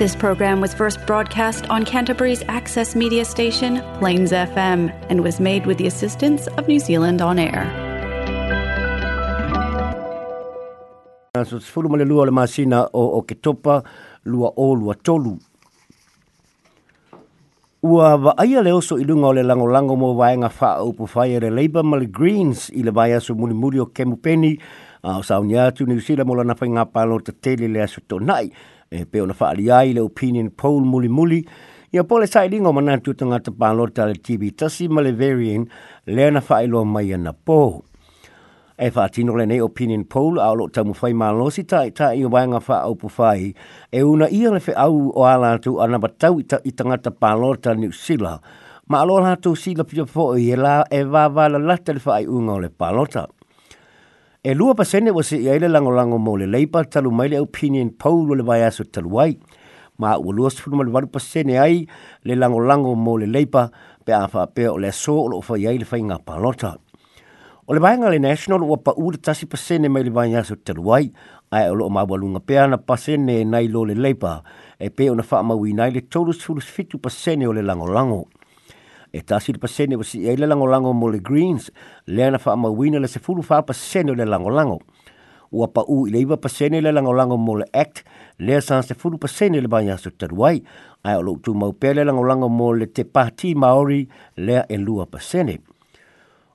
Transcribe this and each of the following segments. This program was first broadcast on Canterbury's access media station, Plains FM, and was made with the assistance of New Zealand On Air. So it's fulu male lua le masina o o topa lua o lua tolu. Ua vaaia le oso ilunga lunga o le langolango mo vaenga faa upu whaia le Labour Mali Greens i le vaia so mulimuri o Kemupeni a o sauni atu ni usila mola na whainga palo te tele le aso tō nai. e pe ona fa ali ai le opinion poll muli muli ia pole sai linga mana tu tanga te palo tal tv tasi male variant le na fa ilo mai na po e fa tino le nei opinion poll au lo tamu fai ma lo sita i ta i wanga fa au pu fai e una ia le fe au o ala tu ana batau i tanga te palo tal new zealand ma alo la tu sila pio fo i e la e va va la latel fa i unga le palo tal e lua pasene wa se i aile lango lango mo le leipa talu maile opinion poll o le vai aso talu ai. Ma ua lua sifunu le varu pasene ai le lango lango mo le leipa pe a whapea o le so o lo ufa i fai ngā palota. O le vainga le national ua pa ura tasi pasene mai le vai aso talu ai ai o lo ma wa lunga pe ana pasene nei lo le leipa e pe ona wha mawi nai le tolu sifunu sifitu pasene o le lango. lango e tasi le pasene wasi e le langolango mo le Greens, le ana wha amawina le se fulu wha pasene le langolango. Ua pa u i le iwa pasene le langolango mo le Act, le sa se fulu pasene le banya so taruai, ai o loutu mau pe le langolango mo le te pati Maori le e lua pasene.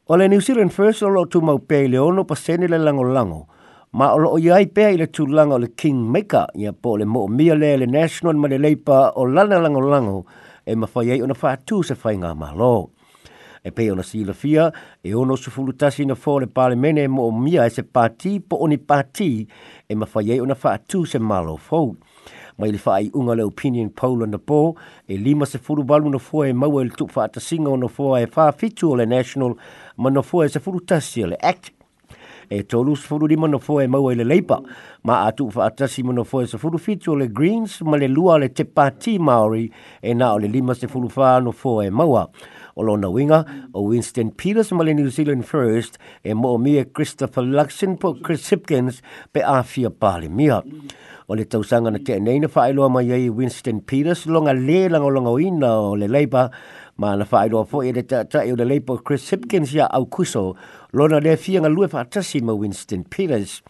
O le New Zealand First o loutu mau pe le ono pasene le langolango, ma o loo iai pe i le tūlanga o le King Maker, ia po le mo mia le le National Manileipa o lana langolango, langolango, e mawhai ei ona whātū sa whai ngā mālō. E pei ona sila fia, e ono su fulutasi na fōre pāle mene mo o mia e se pātī po oni pātī e mawhai ei ona whātū sa mālō fōu. Mai li whaai unga le opinion poll on the po, e lima se furu balu na fōe maua e le tuk whaata singa o na fōa e whaafitu o le national, ma na fōe se furu tasi o le act e tolu sifuru lima na fua e mau i le leipa. Ma atu fa atasi mana fua e sifuru fitu le Greens ma le lua le te pati Māori e na o le lima se fua na fua e maua. O lo na winga, o Winston Peters ma le New Zealand First e mo o mia Christopher Luxon po Chris Hipkins pe afia pāle mia. O le tausanga na te eneina wha mai ai Winston Peters longa le langa o longa o ina o le leipa, ma na fai lo fo ele ta ta yo le po Chris Hipkins ya au kuso lo na le fi nga lue fa tasi ma Winston Peters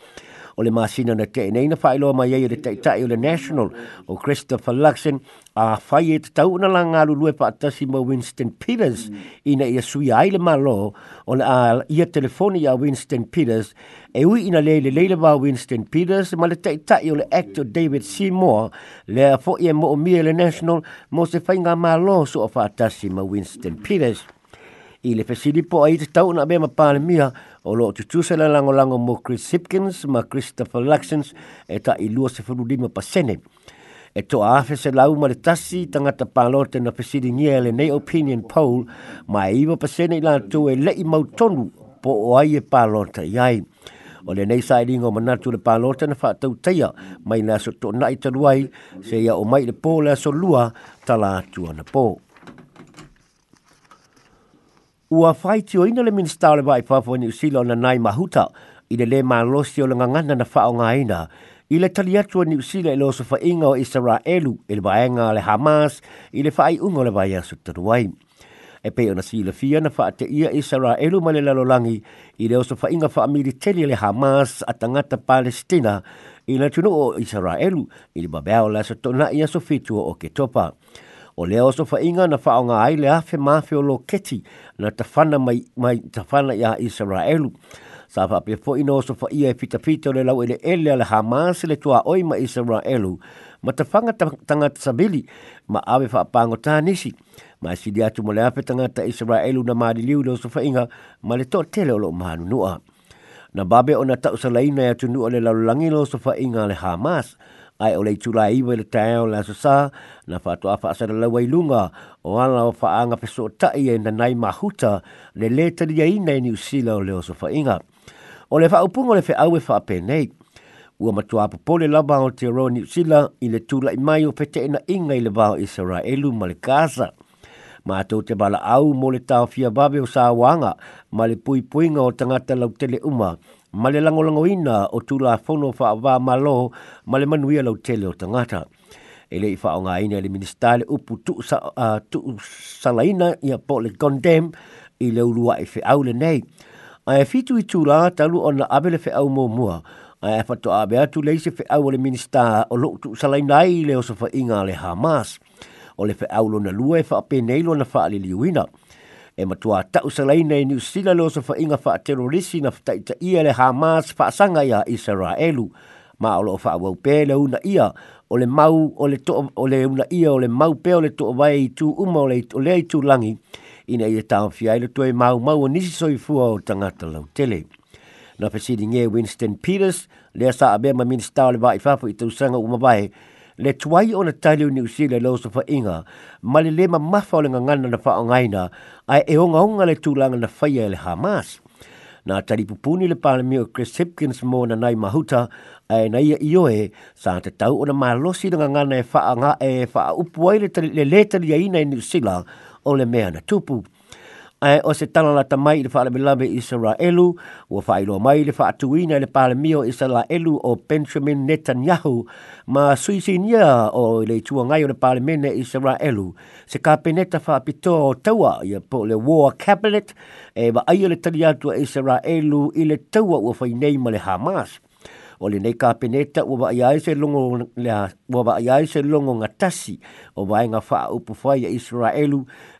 o le masina na te nei na failoa mai ai le taitai o le national o Christopher Luxon a fai e tau na la ngā lulue pa atasi mo Winston Peters ina ia sui ai le malo o le a ia telefoni a Winston Peters e ui ina le le leila ba Winston Peters ma le taitai o le actor David Seymour le a fo ia mo o mia le national mo se fai ngā malo so o fa atasi mo Winston Peters i le fesilipo a i te tau na bema pāle mia o lo tu tu sele lango lango mo Chris Sipkins ma Christopher Luxens eta ta i lua se furu dima pa sene. E to a afe se lau ma le tasi tangata palote na pesiri ngia le nei opinion poll ma e iwa pa sene la tu e le i mautonu po o ai e palote iai. O le nei sai ringo manatu le palote na whaatau teia mai na so to nai taruai se ia o mai le pō le so lua tala tuana pō. po Ua whai tio ina le minister le vai whafo ni usila na nai mahuta i le le maa losi o langa ngana na whao ngā ina. I le tali atua ni usila i e loso wha inga o Israelu i e le vaenga le Hamas i le whai ungo le vai asu E pe ona si le fia na wha te ia Israelu ma le lalolangi i le oso wha inga wha amiri teli le Hamas a tangata Palestina i le tunu o Israelu i le babeao la sa tona i aso fitua o ke topa o le aso fa inga na fa nga ai le afe ma fe lo keti na tafana mai mai tafana ya Israel sa fa pe fo ino so fa ia fita fita le lau e ele ele le Hamas le tua oi ma Israel ma tafanga tanga sabili ma ave fa pango tanisi ma si dia tu mole afe tanga ta Israel na ma liu le so fa inga ma le to tele lo ma nu na babe ona ta usalaina ya e tunu ole lalangilo so fa inga le Hamas ai ole le tula i wele tae la sasa na fatu afa asa la wai lunga o ala o fa anga peso ta e na nai mahuta le le dia i nei ni usila o le oso fa inga. O le fa upunga le fe au e fa apenei. Ua matua apu pole la o te roa ni usila i le tula i mai o fete ina inga i le va vaho Israelu ma le kasa. Mātou te bala au mo le tau fia babe o sā wanga, ma le pui puinga o tangata lau tele uma, ma le langolangoina o tula fono fa wa malo ma le manuia lau tele o tangata. E le i wha o ngā ina le minister le upu tu, sa, uh, tu salaina i a po le condemn i le ulua e e i fe au le nei. A e fitu i tula talu o na abe le fe au mō mua. A e fato a bea tu leise fe au le minister o lo tu salaina i le osofa inga le Hamas. O le fe au lo na lua e fa apenei lo na fa le liuina. liuina e matua tau sa laina i New Zealand o sa whainga wha terorisi na whtaita ia le Hamas whaasanga ia Israelu. Ma olo o wha wau pēle una ia o le mau o le to o le una ia o le mau pē o le to wai i tū uma o le, o le i tū langi ina ia e tau fia ilo tue mau mau o nisi soi fua o tangata lau tele. Na whesidi nge Winston Peters lea sa abema minister o le wai whafu i tausanga umabai. Winston Peters le tuai o na tali o New Zealand lo so inga, ma le lema mafa o le ngangana na faa ngaina, ai e onga onga le tūlanga na faya e le Hamas. Nā tari pupuni le pāna mio Chris Hipkins mō na nai mahuta, ai na ia ioe, sa te tau o na malosi na ngangana e faa nga e faa upuai le le le tali ya ina i New Zealand o le mea na tupu ae o se talalata mai i le faalavelave isaraelu ua faailoa mai le faatuina i le palemio o benjamin netanyahu ma suisinia o i le ituagai o le palemene isaraelu se kapeneta faapitoa o taua ia po le war cabinet e vaaia le tali atu a isaraelu i le taua ua fainei ma le hamas o le nei kapeneta ua wa iai se longo le ua wa iai se longo nga o vai nga faa upu fai a Israelu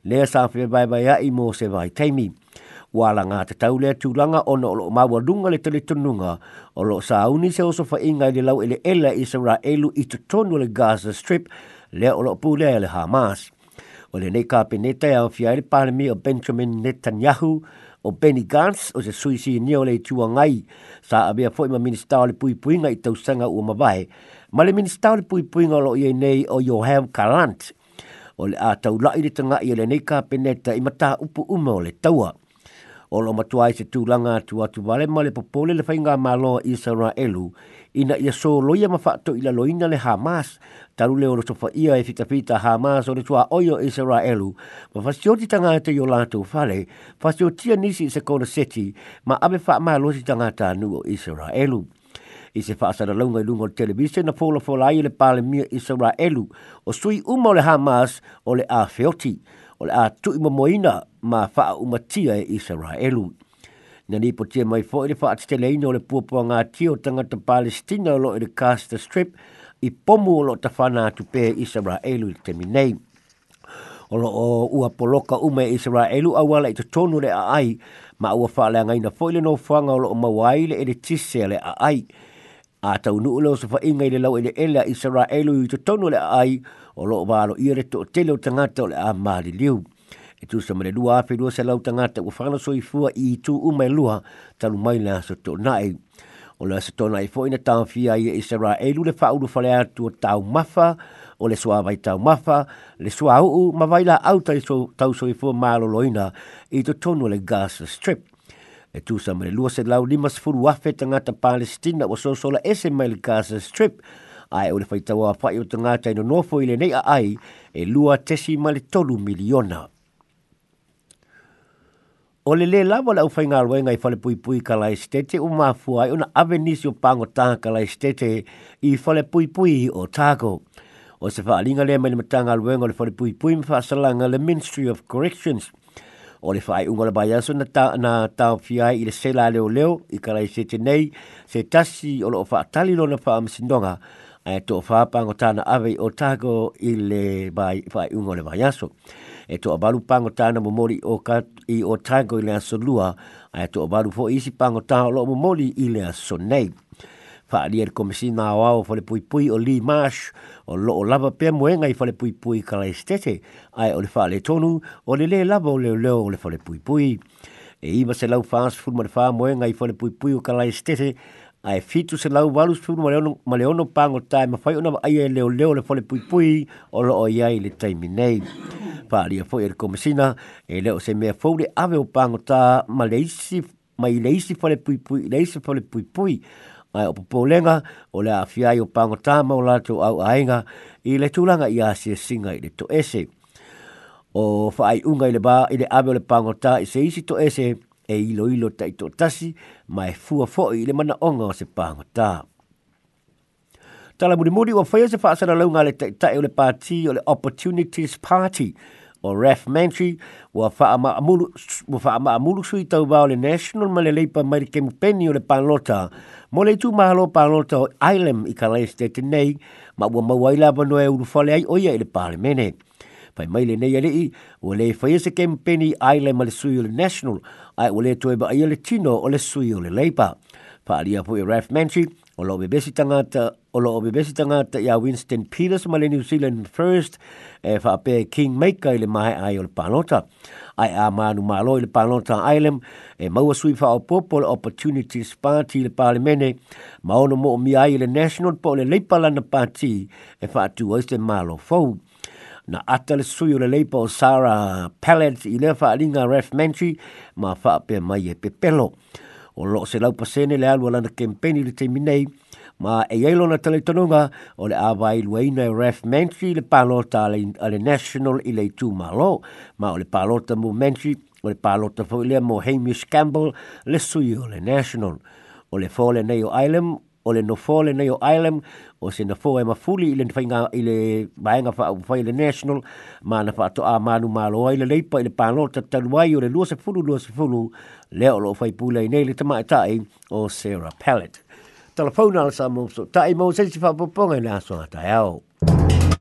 le sa fe vai vai ai mo se vai taimi ua la ngā te tau le tūlanga o na o lo mawa runga le tele tununga o lo sa auni se oso fa inga le lau ele ela Israelu i te tonu le Gaza Strip le o lo pū le le Hamas o le nei kapeneta ia o fiai le pāremi o Benjamin Netanyahu o Benny Gantz o se suisi nio le tua ngai sa a abia foi ma minister le pui pui ngai tau sanga o mabai ma le minister le pui lo ye nei o Johan Kalant o le a tau lai le tanga i le nei ka peneta i mata upu umo le taua o lo matua i se tūlanga atu atu vale ma le popole le whainga malo i sa elu ina ia so loia mawhato i la loina le Hamas taru le oro ia e fitapita Hamas o le tua oio i sa elu ma fasioti tanga ate i o lato fale fasiotia nisi i se kona seti ma abe wha maa losi tanga tanu o i elu i se whaasara launga i lunga o televise na fola fola i le pale mia i sa elu o sui umo le Hamas o le afeoti. Hamas o le a tu i mamoina ma faa umatia e Israelu. Na nipo tia mai fo i le faa te tele ino le puapua ngā tia o tangata Palestina o lo i le Casta Strip i pomu o lo ta whana atu pē Israelu i te minei. O lo o ua poloka ume Israelu a wala i te tonu le a ai ma ua faa le angaina fo i le no whanga o lo o mawai le ele tise le a ai a tau nu ulo sa fa'inga i le lau ele ele a elu i to tono le ai o lo valo i re to tele o tangata o le a maali liu. E tu sa mele lua afe lua sa lau tangata o whana so i fua i tu umai lua talu mai na sa to nai. O le sa tona i fo'ina tau fia i Isra elu le fa'u lu falea tu o tau mafa o le soa vai tau mafa, le soa uu, ma vai la au tau soifua maalo loina i to tono le Gaza Strip e tu sa mai lua se lau lima se furu afe tangata Palestina wa sosola ese mai le Gaza Strip ai o le tawa a fai o tangata ino nofo i le nei a ai e lua tesi ma tolu miliona. O le le lawa la ufai ngā ruenga i fale pui pui kala estete o mafua i una avenisio pango taha kala estete i fale pui pui o tago. O se faa linga le mai le matanga ruenga le fale pui pui mfa le Ministry of Corrections o le fai ungo le bai aso na ta na ta fiai i le sela leo leo i karai se te nei se tasi o lo fa tali lo na fa am sindonga e to fa pango tana ave o tago i le fai ungo le bai aso e to balu pango tana mo mori o ka i o tago i le aso lua e to abalu fo isi pango tana lo mo mori i le aso nei fa ali er komisina o au fole pui pui o li mash o lo o lava pe moenga i fole pui pui kala estete ai o le fa le tonu o le le lava o le le o le fole pui pui e iba se lau fas fulma le fa moenga i fole pui pui o kala estete ai fitu se lau valus fulma le ono ma le ono pango tai ma fai ona ai e le o le o le fole pui pui o lo o iai le taimi nei fa ali fo er komisina e le o se mea fo le ave o pango ta ma leisi isi ma i le isi fole pui pui le isi fole pui pui mai opo polenga ole afia i o pango ola to au ainga i le tulanga i asia singa i le to ese. O whaai unga i le ba i le ame o le pango i se isi to ese e ilo ilo ta i to tasi mai fua foi i le mana onga o se pangota Tala muri muri o whaia se whaasana launga le ta i ta e le party o le Opportunities Party o Raph Manchi wa wha ama amulu sui tau wao le National ma le leipa mai le kemupeni o le panlota. Mo le tu mahalo panlota o Ailem i ka lai stete nei ma ua mawaila wano e urufale ai oia i le pale mene. Pai mai le nei ale i o le fai e se kemupeni Ailem ma le sui o le National ai o le tuweba e ai le tino o le sui o le leipa. Le leipa pa alia po e Ralph Manchi, o loo bebesi tangata, o loo bebesi tangata ia Winston Peters ma le New Zealand First, e wha ape King Maker i le mahe ai o le panota. Ai a manu malo i le panota Island, e maua sui wha o popo le Opportunities Party le palemene, ma ono mo o mi ai le National po le Leipalana Party, e wha atu o este malo fau. Na ata le sui o le leipa o Sarah Pallet i le wha alinga Ralph Manchi, ma wha ape mai e pepelo o lo se lau pasene le alua lana kempeni le teiminei ma e yelo na tele tonunga o le awai luaina e Ref Mentri le palota ale, ale national i le tu malo ma o le palota mu Mentri o le palota fo ilia mo Hamish Campbell le sui o le national o le fole neo island o le nofo le nei o Ireland o se nofo e mafuli i le nfainga i le maenga wha au fai le national ma na wha to a manu ma loa i le leipa i le pano ta tanuai o le lua se fulu lua se fulu le o lo fai pula i nei le tamai tae o Sarah Pallet. Telefona ala sa mo so tae mo se si fa poponga i nasa ngatai au.